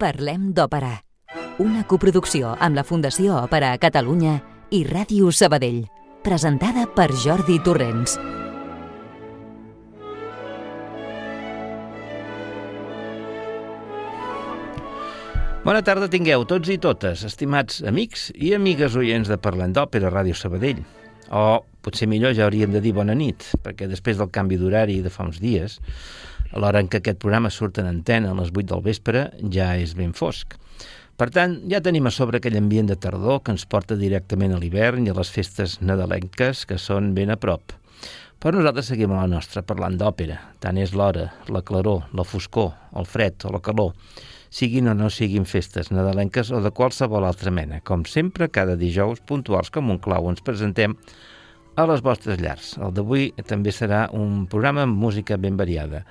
Parlem d'Òpera, una coproducció amb la Fundació Òpera a Catalunya i Ràdio Sabadell, presentada per Jordi Torrents. Bona tarda tingueu tots i totes, estimats amics i amigues oients de Parlant d'Òpera Ràdio Sabadell. O, potser millor, ja hauríem de dir bona nit, perquè després del canvi d'horari de fa uns dies, a l'hora en què aquest programa surt en antena a les 8 del vespre, ja és ben fosc. Per tant, ja tenim a sobre aquell ambient de tardor que ens porta directament a l'hivern i a les festes nadalenques que són ben a prop. Però nosaltres seguim a la nostra, parlant d'òpera. Tant és l'hora, la claror, la foscor, el fred o la calor siguin o no siguin festes nadalenques o de qualsevol altra mena. Com sempre, cada dijous, puntuals com un clau, ens presentem a les vostres llars. El d'avui també serà un programa amb música ben variada.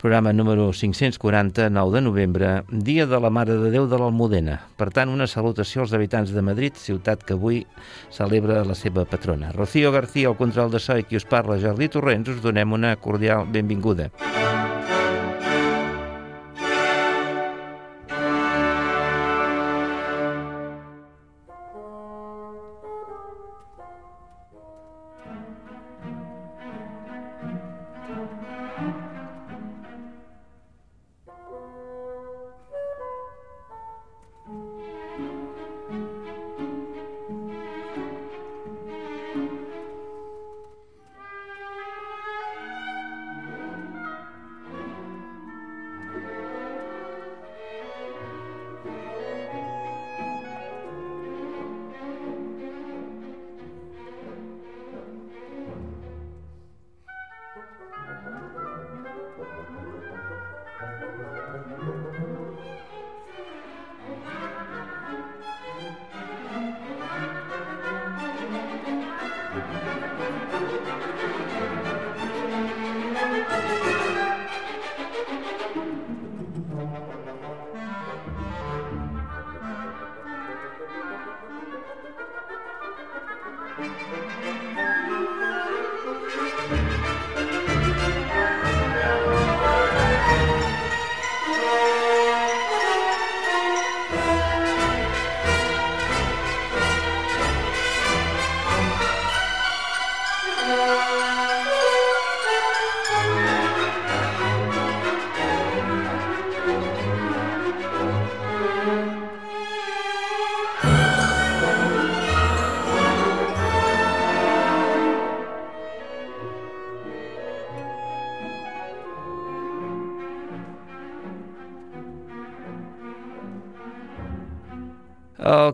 Programa número 540, 9 de novembre, Dia de la Mare de Déu de l'Almudena. Per tant, una salutació als habitants de Madrid, ciutat que avui celebra la seva patrona. Rocío García, al control de so i qui us parla, Jordi Torrents, us donem una cordial benvinguda. Benvinguda.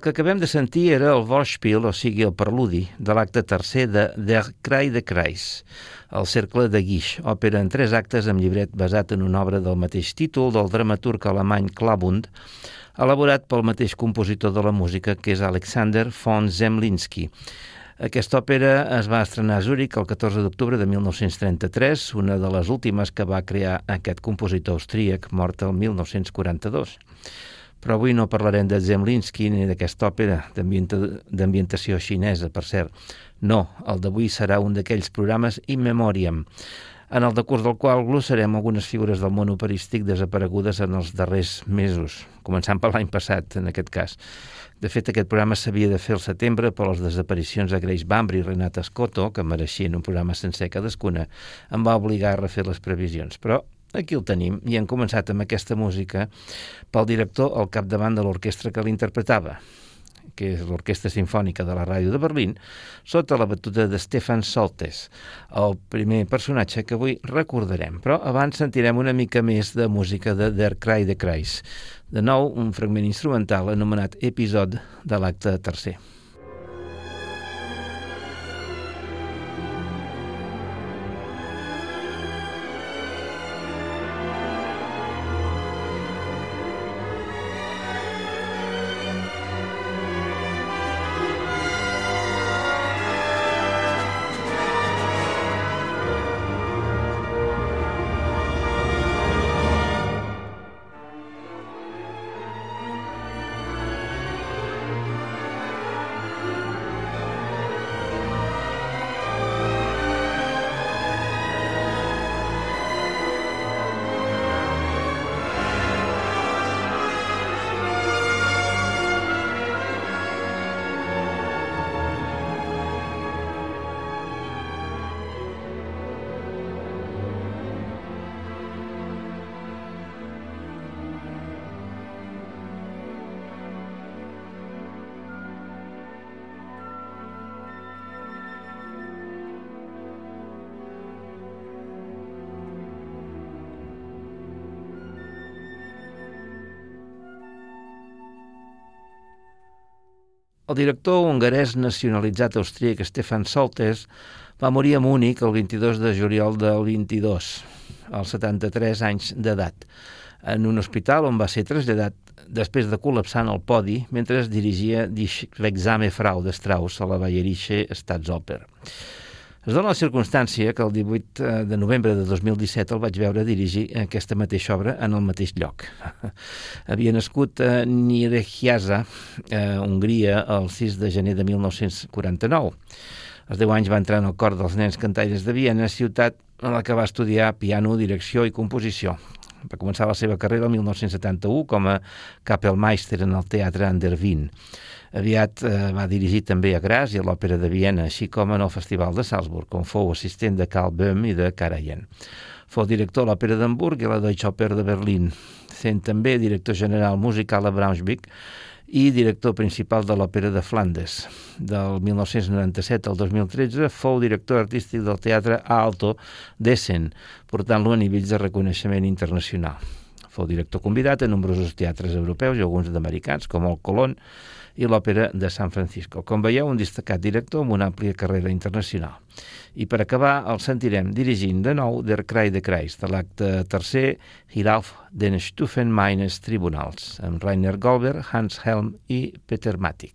Que acabem de sentir era el Vorspiel, o sigui, el preludi, de l'acte tercer de Der Krei de Kreis, el cercle de Guix, òpera en tres actes amb llibret basat en una obra del mateix títol del dramaturg alemany Klabund, elaborat pel mateix compositor de la música, que és Alexander von Zemlinsky. Aquesta òpera es va estrenar a Zúrich el 14 d'octubre de 1933, una de les últimes que va crear aquest compositor austríac, mort el 1942 però avui no parlarem de Zemlinsky ni d'aquesta òpera d'ambientació xinesa, per cert. No, el d'avui serà un d'aquells programes in memoriam, en el decurs del qual glossarem algunes figures del món operístic desaparegudes en els darrers mesos, començant per l'any passat, en aquest cas. De fet, aquest programa s'havia de fer el setembre, per les desaparicions de Grace Bambry i Renata Scotto, que mereixien un programa sencer cadascuna, em va obligar a refer les previsions. Però Aquí el tenim i han començat amb aquesta música pel director al capdavant de l'orquestra que l'interpretava, que és l'Orquestra Simfònica de la Ràdio de Berlín, sota la batuta de Stefan Soltes, el primer personatge que avui recordarem. Però abans sentirem una mica més de música de Der Krei de Kreis. De nou, un fragment instrumental anomenat Episod de l'acte tercer. El director hongarès nacionalitzat austríac Stefan Soltes va morir a Múnich el 22 de juliol del 22, als 73 anys d'edat, en un hospital on va ser traslladat després de col·lapsar en el podi mentre es dirigia l'exame Frau de Strauss a la Bayerische Staatsoper. Es dona la circumstància que el 18 eh, de novembre de 2017 el vaig veure dirigir aquesta mateixa obra en el mateix lloc. Havia nascut a Nyíregyháza, a Hongria, el 6 de gener de 1949. Als 10 anys va entrar en el cor dels nens cantaires de Viena, ciutat en la que va estudiar piano, direcció i composició. Va començar la seva carrera el 1971 com a Kapellmeister en el teatre Andervin. Aviat eh, va dirigir també a Graz i a l'Òpera de Viena, així com en el Festival de Salzburg, on fou assistent de Karl Böhm i de Karajan. Fou director a l'Òpera d'Hamburg i a la Deutsche Oper de Berlín, sent també director general musical a Braunschweig i director principal de l'Òpera de Flandes. Del 1997 al 2013 fou director artístic del Teatre Alto d'Essen, portant-lo a nivells de reconeixement internacional. Fou director convidat a nombrosos teatres europeus i alguns d'americans, com el Colón, i l'Òpera de San Francisco. Com veieu, un destacat director amb una àmplia carrera internacional. I per acabar, el sentirem dirigint de nou Der Krei de Kreis, de l'acte tercer Hirauf den Stufen meines Tribunals, amb Rainer Golber, Hans Helm i Peter Matic.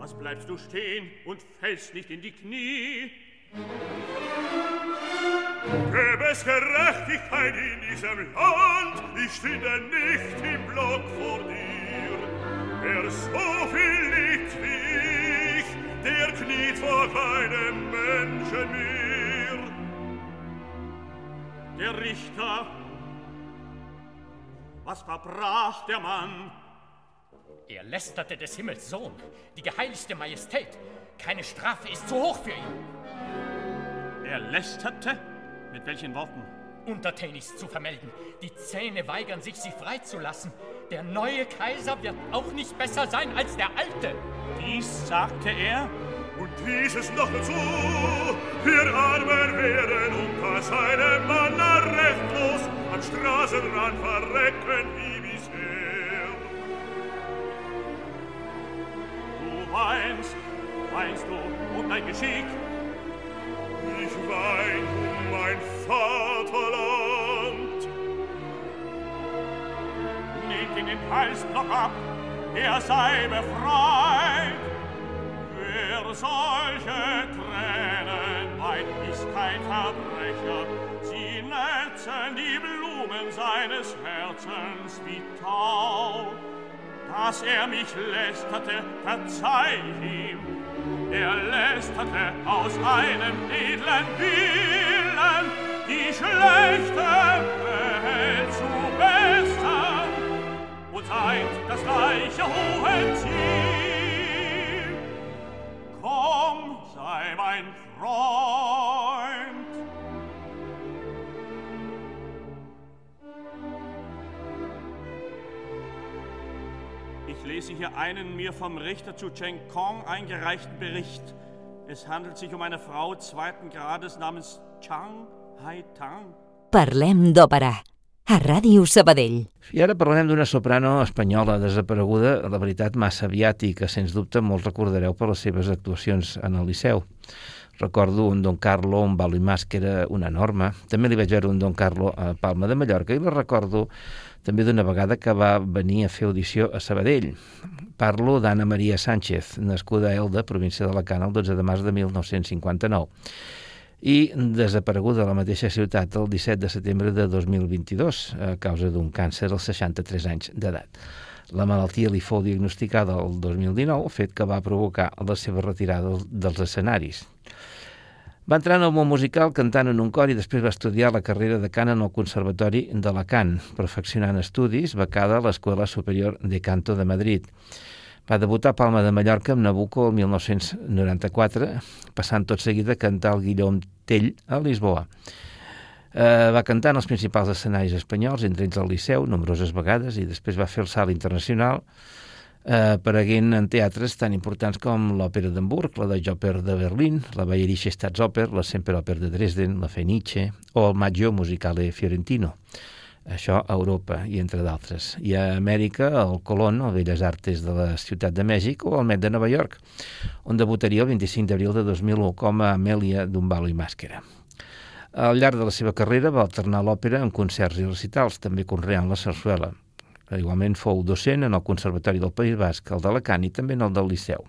Was bleibst du stehen und fällst nicht in die Knie? Gäbe es Gerechtigkeit in diesem Land, ich stünde nicht im Block vor dir. Wer so viel liebt wie ich, der kniet vor keinem Menschen mehr. Der Richter, was verbrach der Mann? Er lästerte des Himmels Sohn, die geheiligste Majestät. Keine Strafe ist zu hoch für ihn. Er lästerte? Mit welchen Worten? Untertänigst zu vermelden. Die Zähne weigern sich, sie freizulassen. Der neue Kaiser wird auch nicht besser sein als der alte. Dies sagte er? Und dieses noch dazu, wir Armen werden unter seinem Mann rechtlos am Straßenrand verrecken weinst, weinst du um dein Geschick? Ich wein um mein Vaterland. Nehmt ihn den Halsblock ab, er sei befreit. Wer solche Tränen weint, ist kein Verbrecher. Sie netzen die Blumen seines Herzens wie Tau. Dass er mich lästerte, verzeih ihm. Er lästerte aus einem edlen Willen, die schlechte Welt zu bessern und seid das reiche hohe Ziel. Komm, sei mein Freund. Lese hier einen mir vom Richter zu Cheng Kong eingereichten Bericht. Es handelt sich um eine Frau zweiten Grades namens Chang Hai Tang. Parlem d'òpera a Ràdio Sabadell. I ara parlarem d'una soprano espanyola desapareguda, la veritat, massa aviat i que, sens dubte, molts recordareu per les seves actuacions en el Liceu. Recordo un Don Carlo, un Balo i Màscara, una norma. També li vaig veure un Don Carlo a Palma de Mallorca i la recordo també d'una vegada que va venir a fer audició a Sabadell. Parlo d'Anna Maria Sánchez, nascuda a Elda, província d'Alacant, el 12 de març de 1959 i desapareguda a la mateixa ciutat el 17 de setembre de 2022 a causa d'un càncer als 63 anys d'edat. La malaltia li fou diagnosticada el 2019, fet que va provocar la seva retirada dels escenaris. Va entrar en el món musical cantant en un cor i després va estudiar la carrera de cant en el Conservatori d'Alacant, perfeccionant estudis becada a l'Escola Superior de Canto de Madrid. Va debutar a Palma de Mallorca amb Nabucco el 1994, passant tot seguit a cantar el Guillaume Tell a Lisboa. Eh, va cantar en els principals escenaris espanyols, entre ells al Liceu, nombroses vegades, i després va fer el salt internacional, eh, apareguent en teatres tan importants com l'Òpera d'Hamburg, la de Joper de Berlín, la Bayerische Staatsoper, la Semperoper de Dresden, la Fenice o el Maggio Musicale Fiorentino. Això a Europa i entre d'altres. I a Amèrica, el Colón, el Belles Artes de la Ciutat de Mèxic o el Met de Nova York, on debutaria el 25 d'abril de 2001 com a Amèlia d'un balo i màscara. Al llarg de la seva carrera va alternar l'òpera amb concerts i recitals, també conreant la sarsuela. Igualment fou docent en el Conservatori del País Basc, el d'Alacant i també en el del Liceu.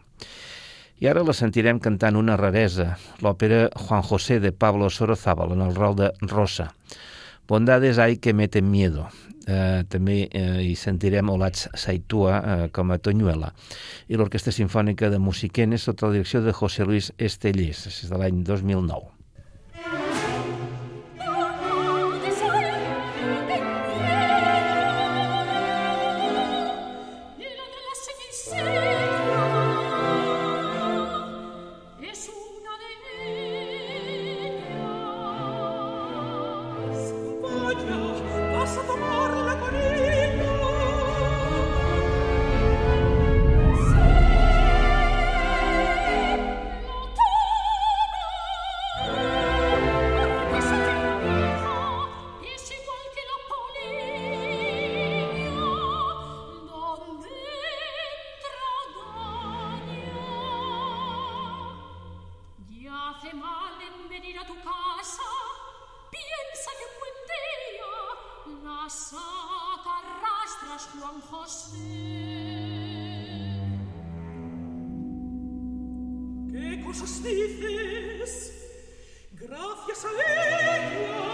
I ara la sentirem cantant una raresa, l'òpera Juan José de Pablo Sorozábal, en el rol de Rosa. Bondades hay que meten miedo. Eh, també eh, hi sentirem Olats Saitua eh, com a Toñuela i l'Orquestra Sinfònica de Musiquenes sota la direcció de José Luis Estellés, és de l'any 2009. tu casa, piensa que buen día la saca arrastras Juan José. ¿Qué cosas dices? Gracias a ella.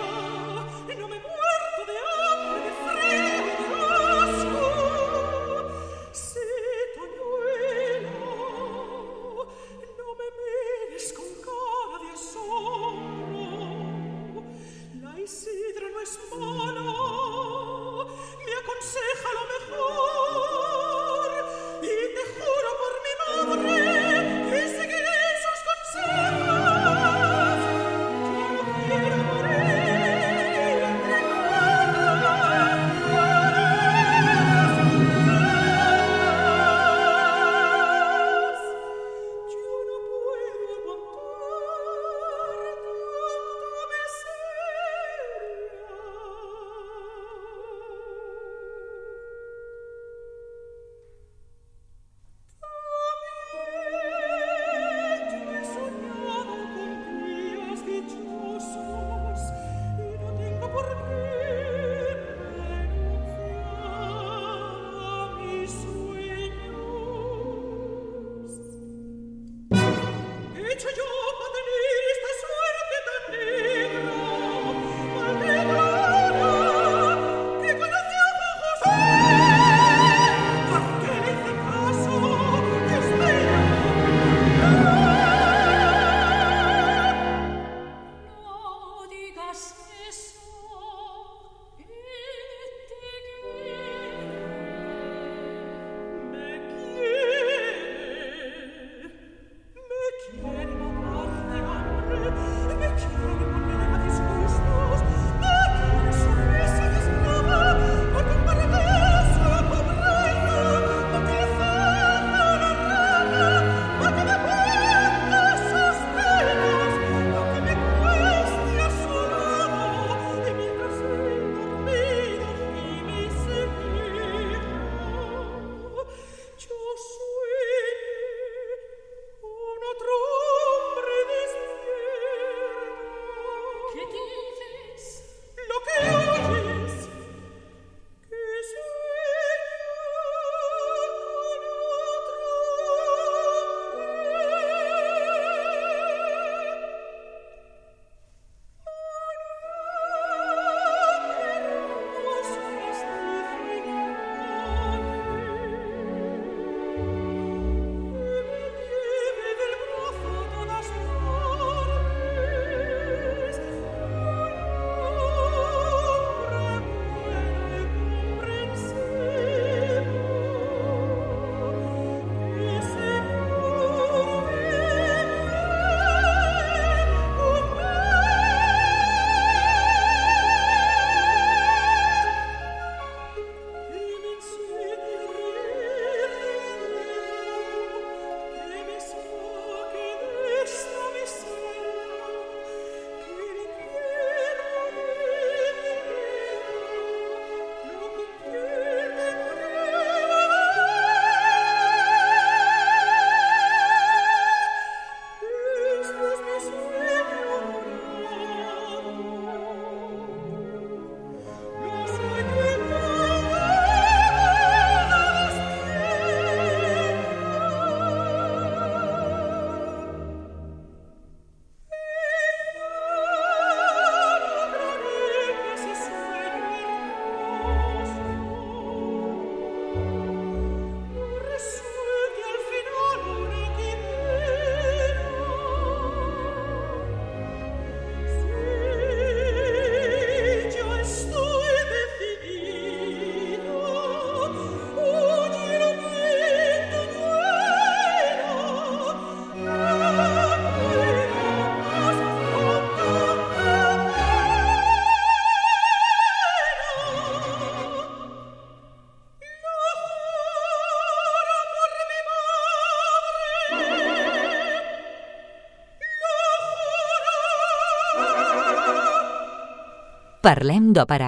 Parlem d'òpera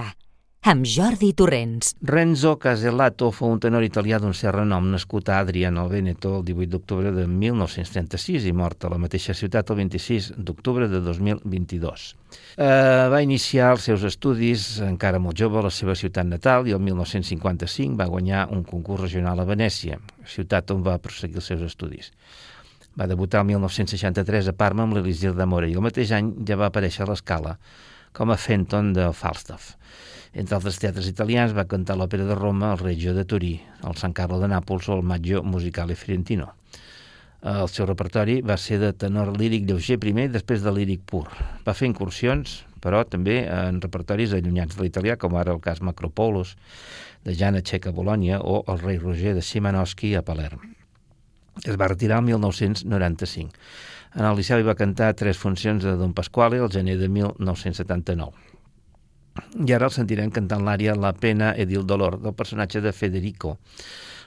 amb Jordi Torrents. Renzo Casellato fou un tenor italià d'un cert renom nascut a Adriano, al Veneto, el 18 d'octubre de 1936 i mort a la mateixa ciutat el 26 d'octubre de 2022. Eh, va iniciar els seus estudis encara molt jove a la seva ciutat natal i el 1955 va guanyar un concurs regional a Venècia, ciutat on va prosseguir els seus estudis. Va debutar el 1963 a Parma amb l'Elisir d'Amore i el mateix any ja va aparèixer a l'escala com a Fenton de Falstaff. Entre altres teatres italians va cantar l'òpera de Roma, el Reggio de Turí, el San Carlo de Nàpols o el Maggio Musicale Fiorentino. El seu repertori va ser de tenor líric lleuger primer i després de líric pur. Va fer incursions, però també en repertoris allunyats de l'italià, com ara el cas Macropoulos, de Jana Txeca a Bolònia, o el rei Roger de Simanowski a Palerm. Es va retirar el 1995. En el Liceu hi va cantar tres funcions de Don Pasquale el gener de 1979. I ara el sentirem cantant l'àrea La pena ed il dolor del personatge de Federico,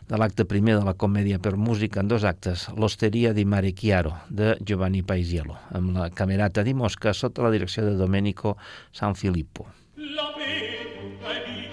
de l'acte primer de la comèdia per música en dos actes, L'Osteria di Mare Chiaro, de Giovanni Paisiello, amb la Camerata di Mosca sota la direcció de Domenico Sanfilippo. La pena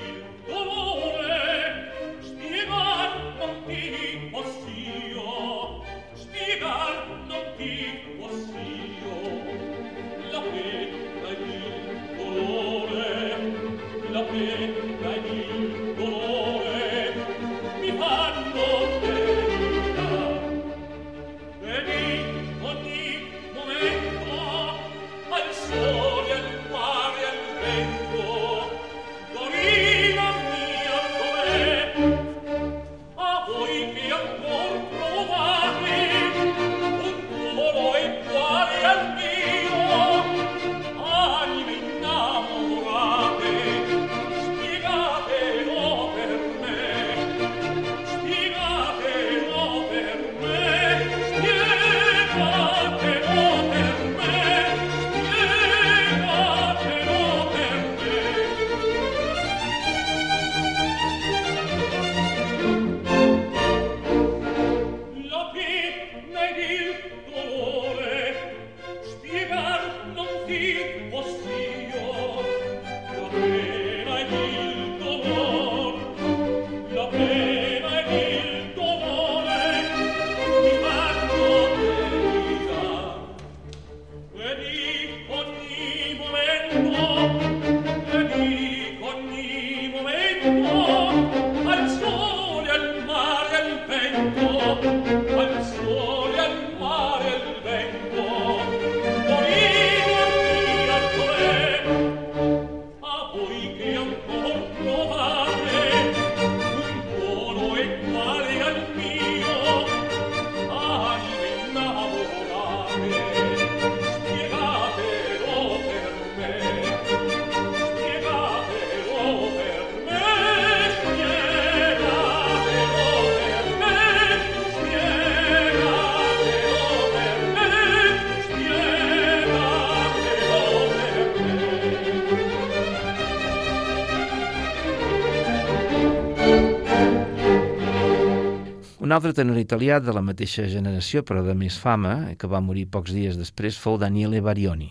altre tenor italià de la mateixa generació, però de més fama, que va morir pocs dies després, fou Daniele Barioni,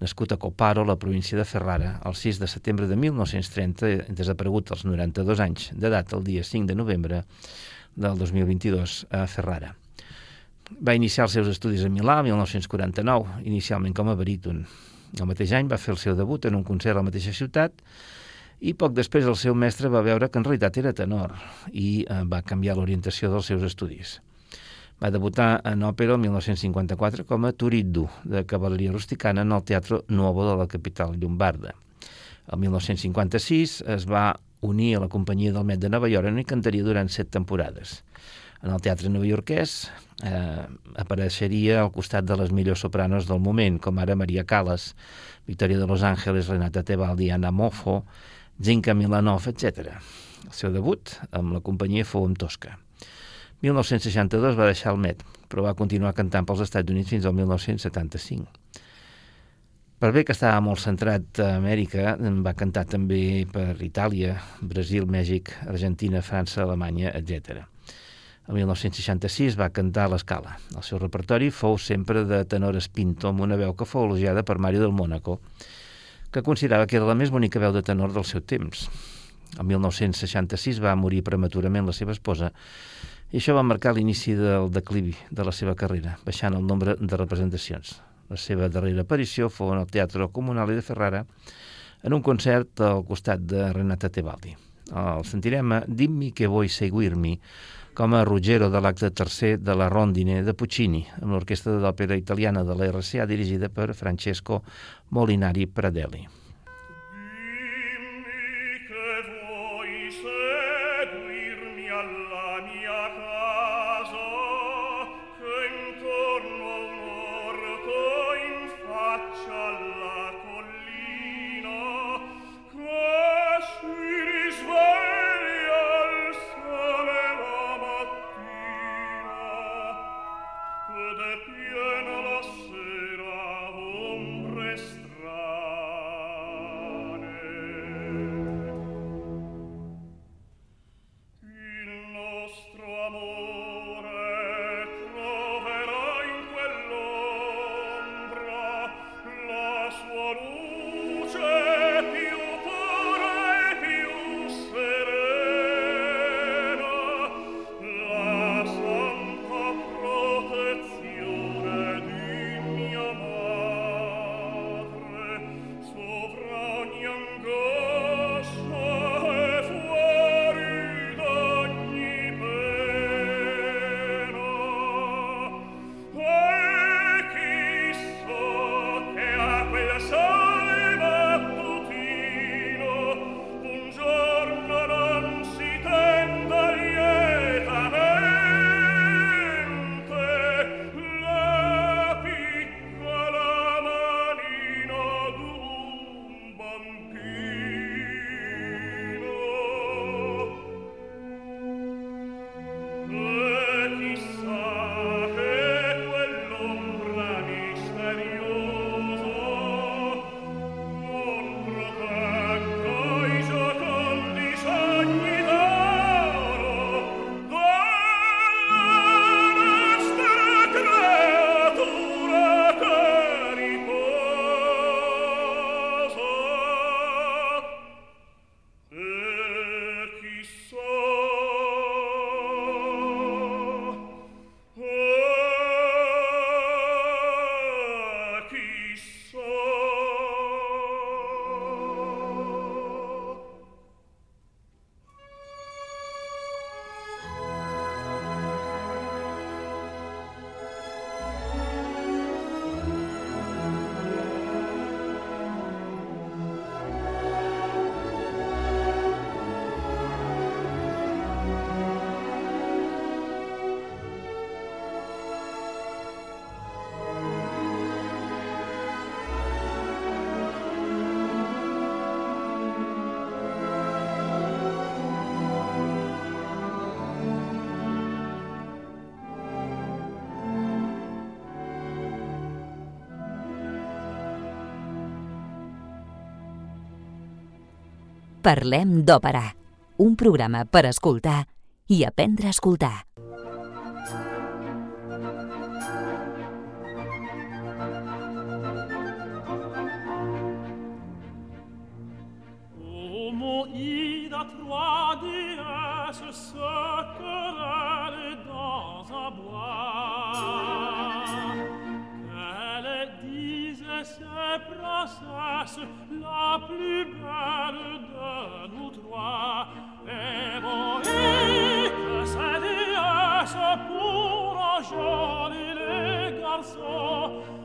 nascut a Coparo, la província de Ferrara, el 6 de setembre de 1930, desaparegut als 92 anys d'edat el dia 5 de novembre del 2022 a Ferrara. Va iniciar els seus estudis a Milà el 1949, inicialment com a baríton. El mateix any va fer el seu debut en un concert a la mateixa ciutat i poc després el seu mestre va veure que en realitat era tenor i eh, va canviar l'orientació dels seus estudis. Va debutar en òpera el 1954 com a Turiddu, de cavalleria rusticana en el Teatre Nuovo de la capital llombarda. El 1956 es va unir a la companyia del Met de Nova York hi cantaria durant set temporades. En el teatre novaiorquès eh, apareixeria al costat de les millors sopranos del moment, com ara Maria Callas, Victoria de Los Ángeles, Renata Tebaldi, Anna Moffo, Zinka Milanov, etc. El seu debut amb la companyia fou amb Tosca. 1962 va deixar el Met, però va continuar cantant pels Estats Units fins al 1975. Per bé que estava molt centrat a Amèrica, va cantar també per Itàlia, Brasil, Mèxic, Argentina, França, Alemanya, etc. El 1966 va cantar a l'escala. El seu repertori fou sempre de tenor espinto, amb una veu que fou elogiada per Mario del Mónaco, que considerava que era la més bonica veu de tenor del seu temps. El 1966 va morir prematurament la seva esposa i això va marcar l'inici del declivi de la seva carrera, baixant el nombre de representacions. La seva darrera aparició fou en el Teatre Comunale de Ferrara en un concert al costat de Renata Tebaldi. El sentirem a Dimmi che vuoi seguirmi, com a Ruggero de l'acte tercer de la Rondine de Puccini, amb l'orquestra d'òpera italiana de la RCA dirigida per Francesco Molinari Pradelli. Parlem d'òpera, un programa per escoltar i aprendre a escoltar. la plus belle de nous trois et que c'est déesse pour enjoliver les garçons garçon.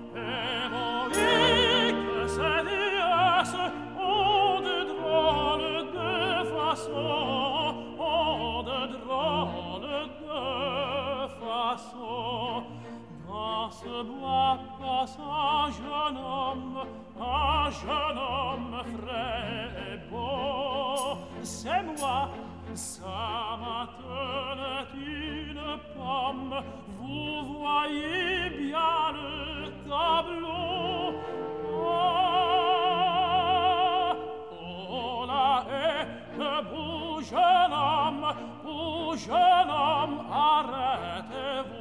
ce bois passe un jeune homme, un jeune homme frais et beau. C'est moi, ça m'attenait une pomme, vous voyez bien le tableau. Oh, oh là, haie, le beau jeune homme, beau jeune homme, arrêtez-vous.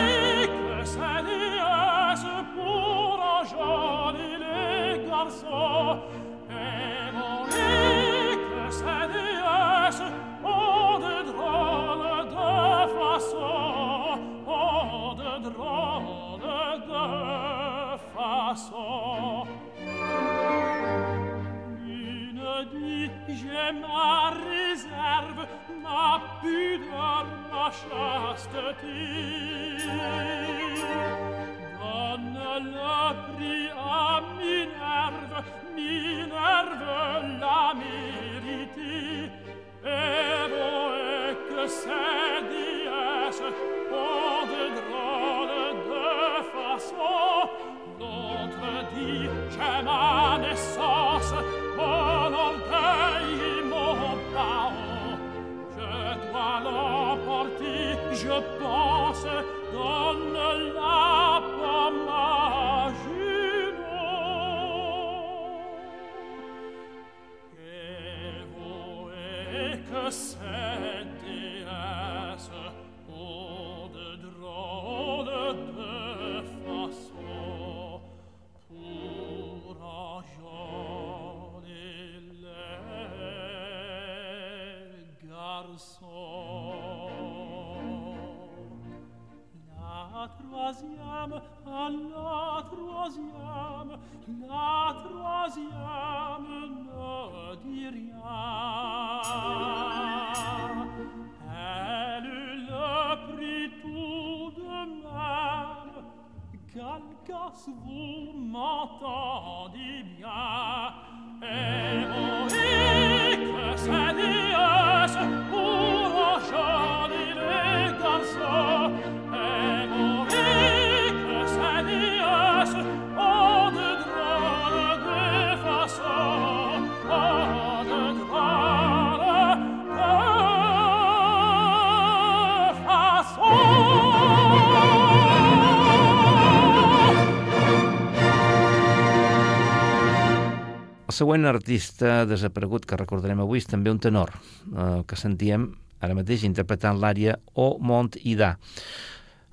següent artista desaparegut que recordarem avui és també un tenor, eh, que sentíem ara mateix interpretant l'àrea O Mont Ida,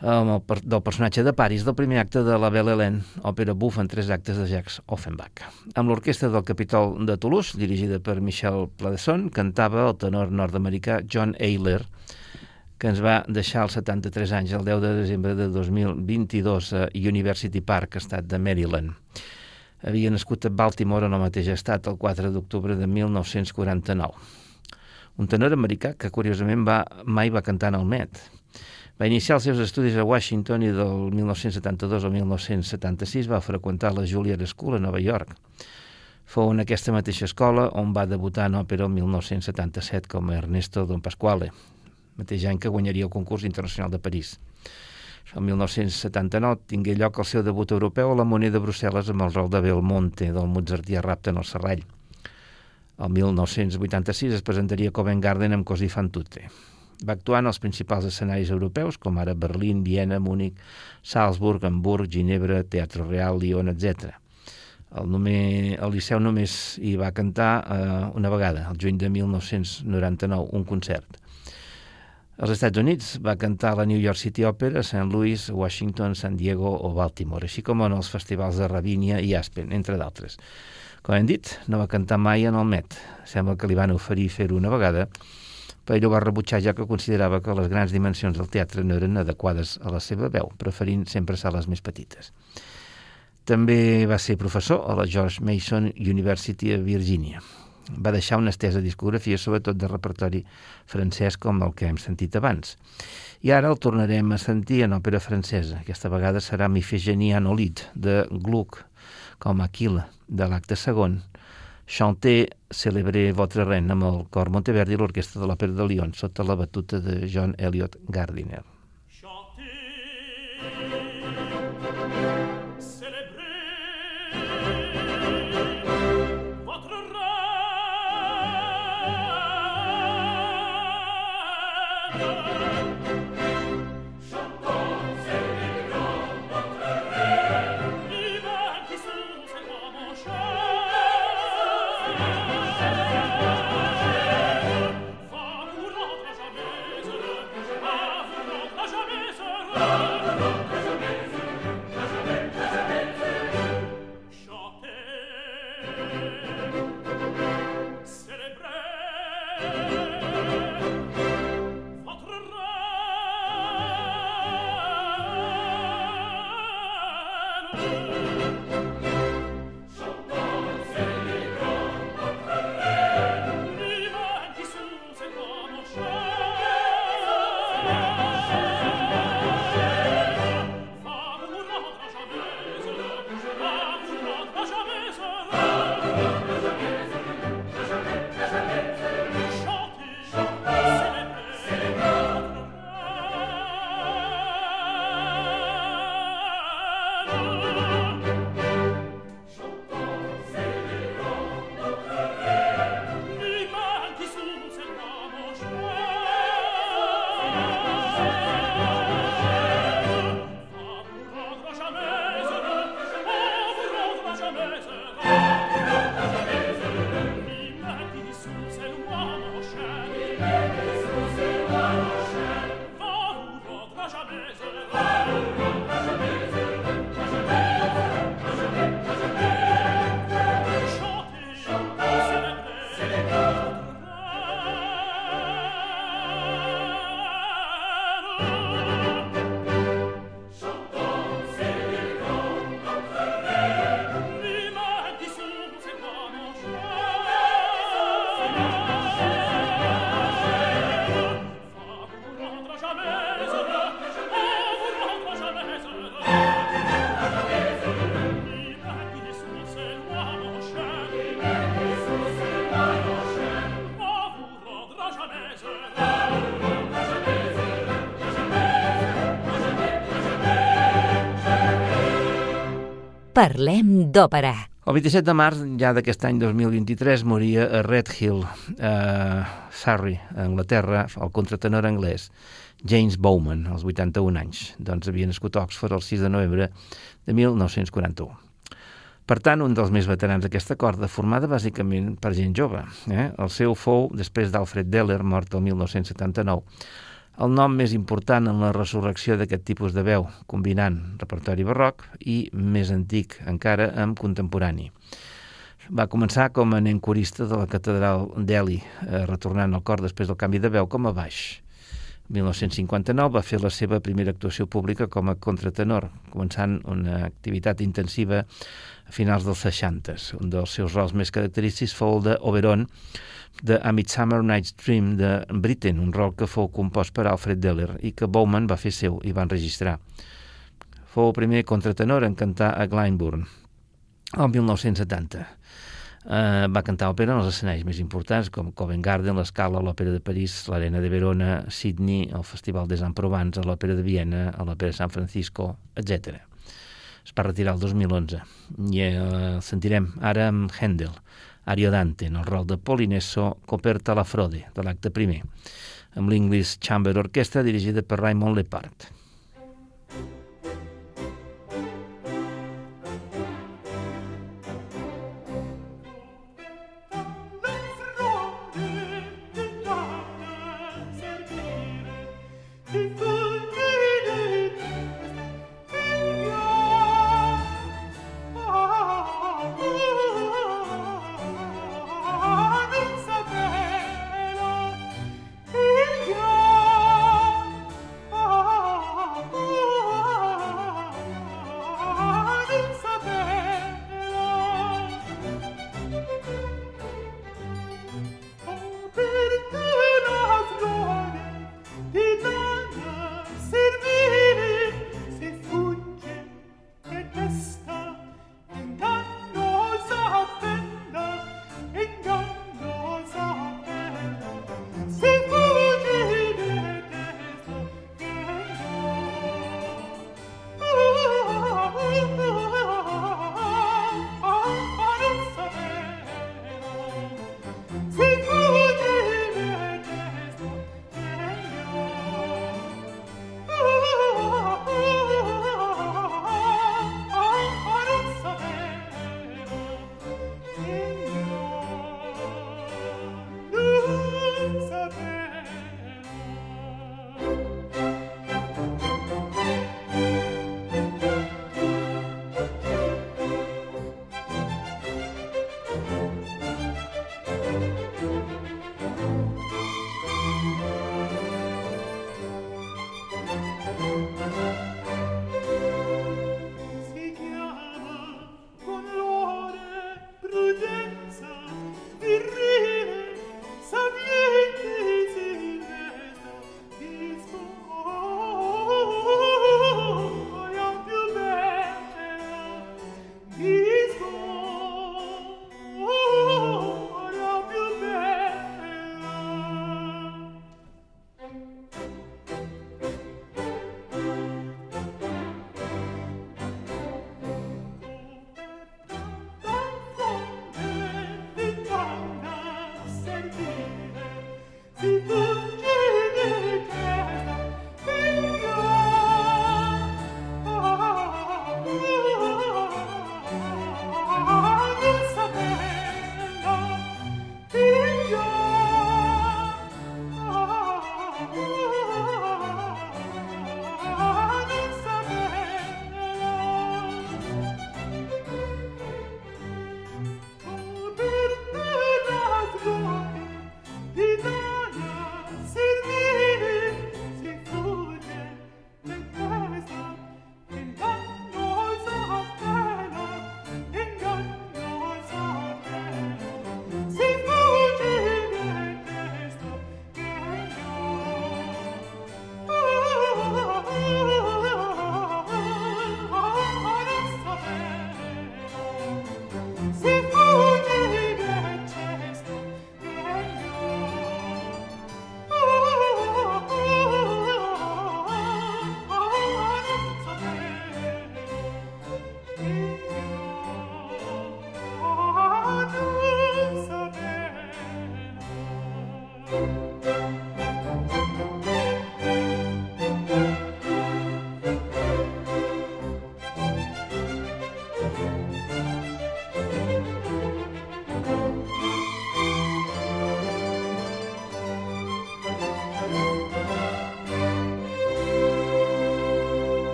eh, del personatge de Paris del primer acte de la Belle Hélène, òpera bufa en tres actes de Jacques Offenbach. Amb l'orquestra del Capitol de Toulouse, dirigida per Michel Pladesson, cantava el tenor nord-americà John Ayler, que ens va deixar als 73 anys, el 10 de desembre de 2022 a University Park, estat de Maryland havia nascut a Baltimore en el mateix estat el 4 d'octubre de 1949. Un tenor americà que curiosament va, mai va cantar en el Met. Va iniciar els seus estudis a Washington i del 1972 al 1976 va freqüentar la Juilliard School a Nova York. Fou en aquesta mateixa escola on va debutar en òpera el 1977 com a Ernesto Don Pasquale, mateix any que guanyaria el concurs internacional de París. El 1979 tingué lloc el seu debut europeu a la Moneda de Brussel·les amb el rol de Belmonte, del Mozartià rapte en el Serrall. El 1986 es presentaria a Covent Garden amb Così fan tutte. Va actuar en els principals escenaris europeus, com ara Berlín, Viena, Múnich, Salzburg, Hamburg, Ginebra, Teatre Real, Lyon, etc. El, nomer, el Liceu només hi va cantar eh, una vegada, el juny de 1999, un concert. Als Estats Units va cantar la New York City Opera, St. Louis, Washington, San Diego o Baltimore, així com en els festivals de Ravinia i Aspen, entre d'altres. Com hem dit, no va cantar mai en el Met. Sembla que li van oferir fer-ho una vegada, però ell ho va rebutjar ja que considerava que les grans dimensions del teatre no eren adequades a la seva veu, preferint sempre sales més petites. També va ser professor a la George Mason University a Virgínia va deixar una estesa discografia, sobretot de repertori francès com el que hem sentit abans. I ara el tornarem a sentir en òpera francesa. Aquesta vegada serà Mifegenie Anolid, de Gluck, com Aquila, de l'acte segon. Chanter, celebré votre reine, amb el cor Monteverdi i l'orquestra de l'Òpera de Lyon, sota la batuta de John Elliot Gardiner. Parlem d'òpera. El 27 de març, ja d'aquest any 2023, moria a Red Hill, a Surrey, a Anglaterra, el contratenor anglès James Bowman, als 81 anys. Doncs havia nascut a Oxford el 6 de novembre de 1941. Per tant, un dels més veterans d'aquesta corda, formada bàsicament per gent jove. Eh? El seu fou, després d'Alfred Deller, mort el 1979, el nom més important en la resurrecció d'aquest tipus de veu, combinant repertori barroc i més antic encara amb contemporani. Va començar com a nen corista de la catedral d'Eli, eh, retornant al cor després del canvi de veu com a baix. 1959 va fer la seva primera actuació pública com a contratenor, començant una activitat intensiva a finals dels 60. Un dels seus rols més característics fou el d'Oberon, de A Midsummer Night's Dream de Britain, un rol que fou compost per Alfred Deller i que Bowman va fer seu i va enregistrar. Fou el primer contratenor en cantar a Glyndebourne, el 1970. Uh, va cantar òpera en els escenaris més importants com Covent Garden, l'Escala, l'Òpera de París, l'Arena de Verona, Sydney, el Festival des Provence, l'Òpera de Viena, l'Òpera de San Francisco, etc. Es va retirar el 2011 i uh, el sentirem ara amb Handel, Ariodante, en el rol de Polinesso, coperta la Frode, de l'acte primer, amb l'English Chamber Orchestra dirigida per Raymond Lepard.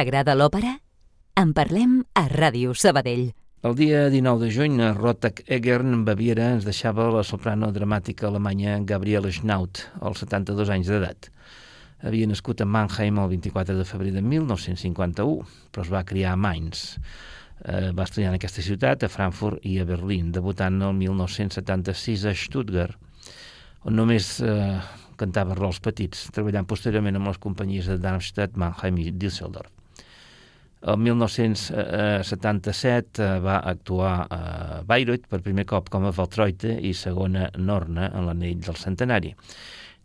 T'agrada l'òpera? En parlem a Ràdio Sabadell. El dia 19 de juny, a Rottach-Egern, Baviera, ens deixava la soprano dramàtica alemanya Gabriele Schnaut, als 72 anys d'edat. Havia nascut a Mannheim el 24 de febrer de 1951, però es va criar a Mainz. Eh, va estudiar en aquesta ciutat, a Frankfurt i a Berlín, debutant el 1976 a Stuttgart, on només eh, cantava rols petits, treballant posteriorment amb les companyies de Darmstadt, Mannheim i Düsseldorf. El 1977 eh, va actuar a Bayreuth per primer cop com a Valtroite i segona Norna en l'anell del centenari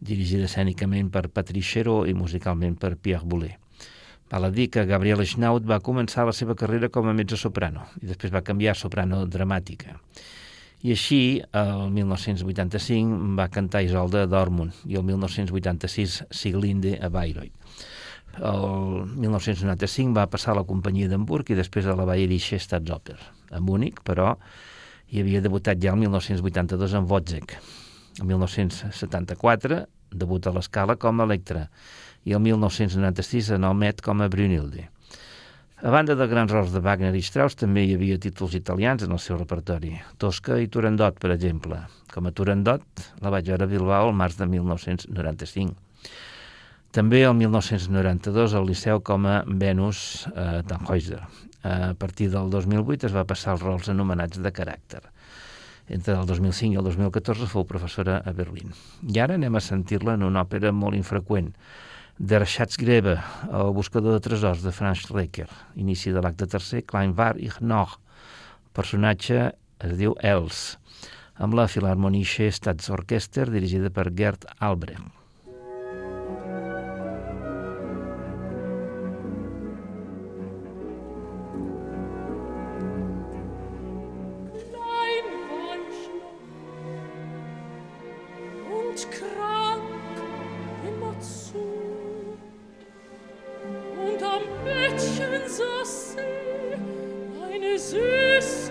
dirigida escènicament per Patrice Chéreau i musicalment per Pierre Boulez. Val a dir que Gabriel Schnaut va començar la seva carrera com a mezzo-soprano i després va canviar a soprano dramàtica. I així, el 1985 va cantar Isolde a Dortmund i el 1986 Siglinde a Bayreuth. El 1995 va passar a la companyia d'Hamburg i després a la Bayerische Staatsoper. A Múnich, però, hi havia debutat ja el 1982 en Wozzeck, el 1974 debuta a l'escala com a Electra i el 1996 en el Met com a Brunilde. A banda de grans rols de Wagner i Strauss, també hi havia títols italians en el seu repertori. Tosca i Turandot, per exemple. Com a Turandot, la vaig veure a Bilbao el març de 1995. També el 1992 al Liceu com a Venus eh, Tannhäuser. A partir del 2008 es va passar els rols anomenats de caràcter. Entre el 2005 i el 2014 fou professora a Berlín. I ara anem a sentir-la en una òpera molt infreqüent, Der Schatzgräber, el buscador de tresors de Franz Schrecker, inici de l'acte tercer, Klein war ich noch. Personatge es diu Els, amb la Philharmonische Staatsorchester dirigida per Gerd Albrecht. Bettchen saß sie, eine Süße.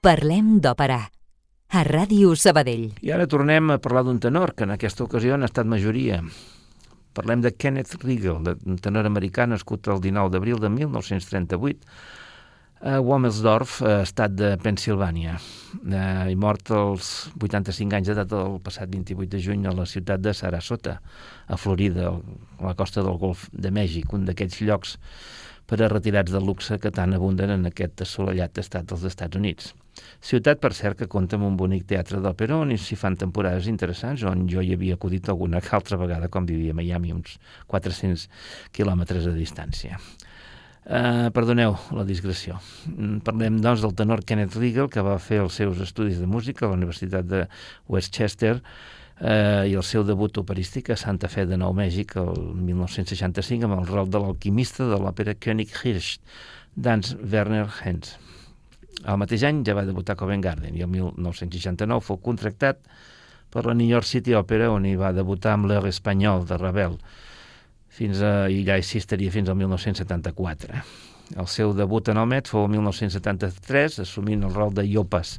Parlem d'òpera. A Ràdio Sabadell. I ara tornem a parlar d'un tenor, que en aquesta ocasió ha estat majoria. Parlem de Kenneth Riegel, un tenor americà nascut el 19 d'abril de 1938 a Womelsdorf, estat de Pensilvània, eh, i mort als 85 anys d'edat el passat 28 de juny a la ciutat de Sarasota, a Florida, a la costa del Golf de Mèxic, un d'aquests llocs per a retirats de luxe que tan abunden en aquest assolellat estat dels Estats Units. Ciutat, per cert, que compta amb un bonic teatre d'òpera on s'hi fan temporades interessants, on jo hi havia acudit alguna altra vegada quan vivia a Miami, uns 400 quilòmetres de distància. Uh, perdoneu la digressió. Mm, parlem, doncs, del tenor Kenneth Riegel, que va fer els seus estudis de música a la Universitat de Westchester eh, i el seu debut operístic a Santa Fe de Nou Mèxic el 1965 amb el rol de l'alquimista de l'òpera König Hirsch d'Hans Werner Hens. El mateix any ja va debutar a Covent Garden i el 1969 fou contractat per la New York City Opera on hi va debutar amb l'Air Espanyol de Ravel fins a, i ja així estaria fins al 1974. El seu debut en el Met fou el 1973 assumint el rol de Iopas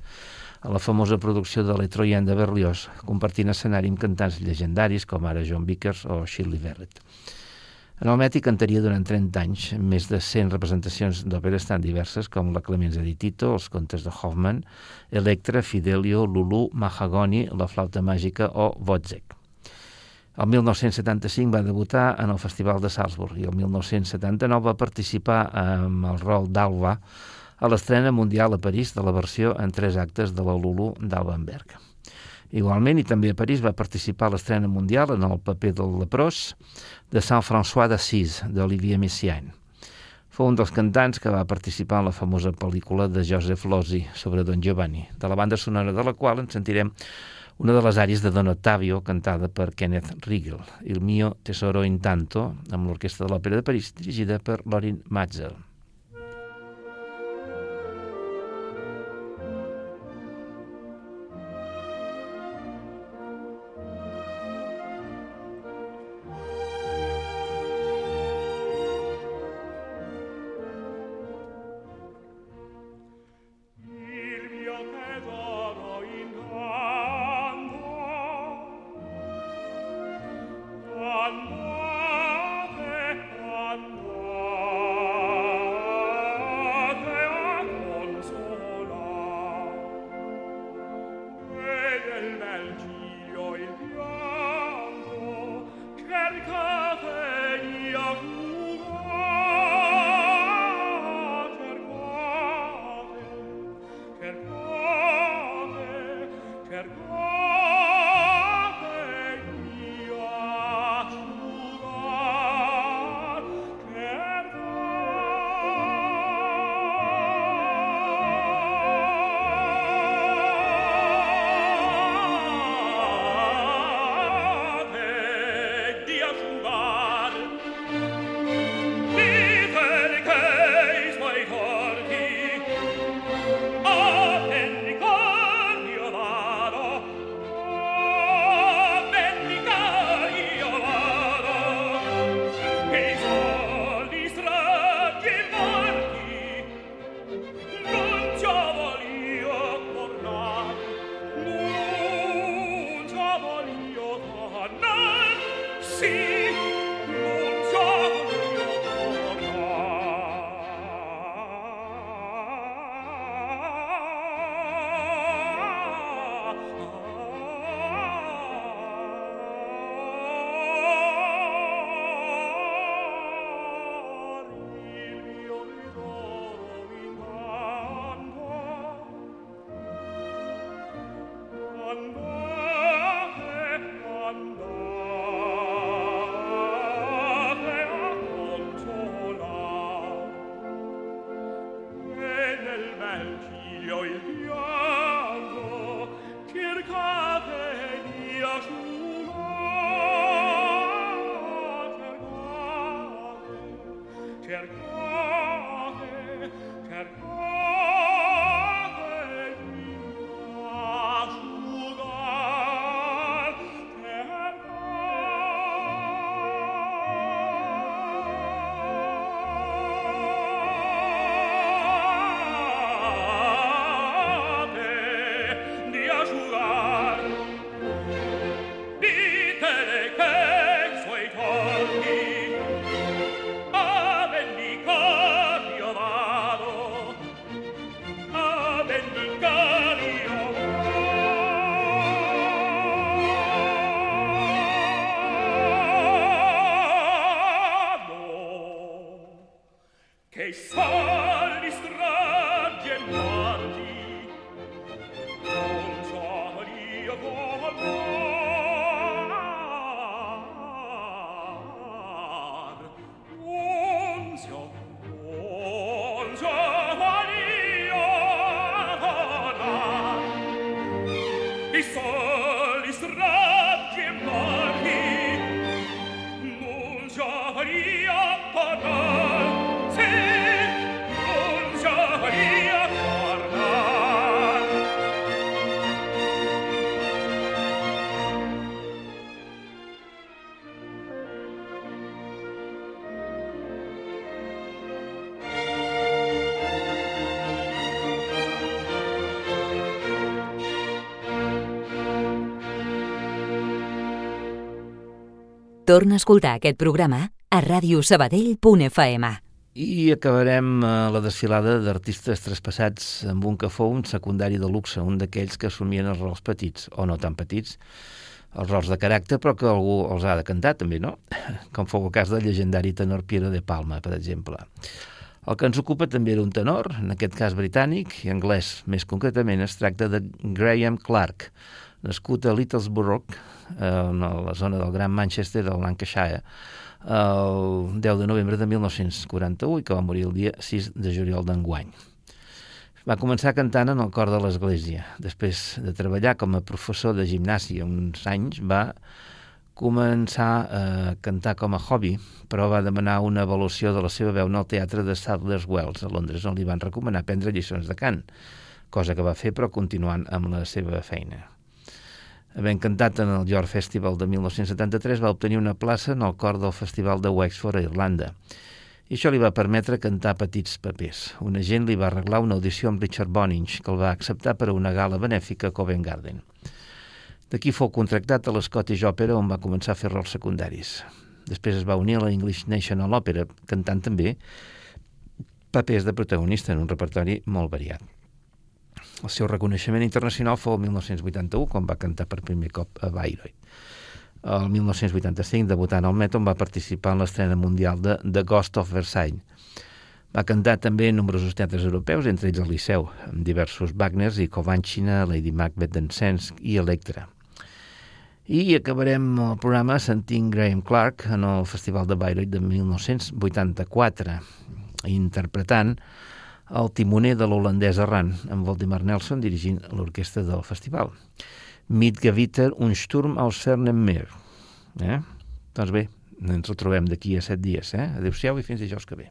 a la famosa producció de l'Etroyen de Berlioz, compartint escenari amb cantants llegendaris com ara John Vickers o Shirley Verrett. En el Meti cantaria durant 30 anys més de 100 representacions d'òperes tan diverses com la Clemenza di Tito, els contes de Hoffman, Electra, Fidelio, Lulu, Mahagoni, la flauta màgica o Wozzeck. El 1975 va debutar en el Festival de Salzburg i el 1979 va participar amb el rol d'Alba a l'estrena mundial a París de la versió en tres actes de la Lulu d'Albenberg. Igualment, i també a París, va participar a l'estrena mundial en el paper del leprós de Saint-François d'Assís, d'Olivier Messiaen. Fou un dels cantants que va participar en la famosa pel·lícula de Joseph Losey sobre Don Giovanni, de la banda sonora de la qual ens sentirem una de les àrees de Don Ottavio cantada per Kenneth Riegel, Il mio tesoro intanto, amb l'Orquestra de l'Òpera de París, dirigida per Lorin Matzel. Torna a escoltar aquest programa a radiosabadell.fm. I acabarem eh, la desfilada d'artistes traspassats amb un que fou un secundari de luxe, un d'aquells que assumien els rols petits, o no tan petits, els rols de caràcter, però que algú els ha de cantar també, no? Com fou el cas del llegendari tenor Piero de Palma, per exemple. El que ens ocupa també era un tenor, en aquest cas britànic i anglès. Més concretament es tracta de Graham Clark, nascut a Littlesborough, eh, la zona del Gran Manchester del Lancashire, el 10 de novembre de 1941 i que va morir el dia 6 de juliol d'enguany. Va començar cantant en el cor de l'església. Després de treballar com a professor de gimnàsia uns anys, va començar a cantar com a hobby, però va demanar una avaluació de la seva veu en el teatre de Sadler's Wells, a Londres, on li van recomanar prendre lliçons de cant, cosa que va fer però continuant amb la seva feina havent cantat en el York Festival de 1973, va obtenir una plaça en el cor del Festival de Wexford a Irlanda. I això li va permetre cantar petits papers. Un agent li va arreglar una audició amb Richard Boninch, que el va acceptar per a una gala benèfica a Covent Garden. D'aquí fou contractat a l'Scottish Opera, on va començar a fer rols secundaris. Després es va unir a la English National Opera, cantant també papers de protagonista en un repertori molt variat. El seu reconeixement internacional fou el 1981, quan va cantar per primer cop a Bayreuth. El 1985, debutant al Met, on va participar en l'estrena mundial de The Ghost of Versailles. Va cantar també en nombrosos teatres europeus, entre ells el Liceu, amb diversos Wagners i Covancina, Lady Macbeth d'Encensk i Electra. I acabarem el programa sentint Graham Clark en el Festival de Bayreuth de 1984, interpretant el timoner de l'holandès Arran, amb Valdemar Nelson dirigint l'orquestra del festival. Mitgewitter un Sturm aus fernem Meer. Eh? Doncs bé, ens retrobem d'aquí a set dies. Eh? Adéu-siau i fins dijous que ve.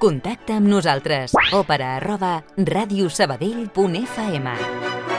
Contacta amb nosaltres. Òpera arroba radiosabadell.fm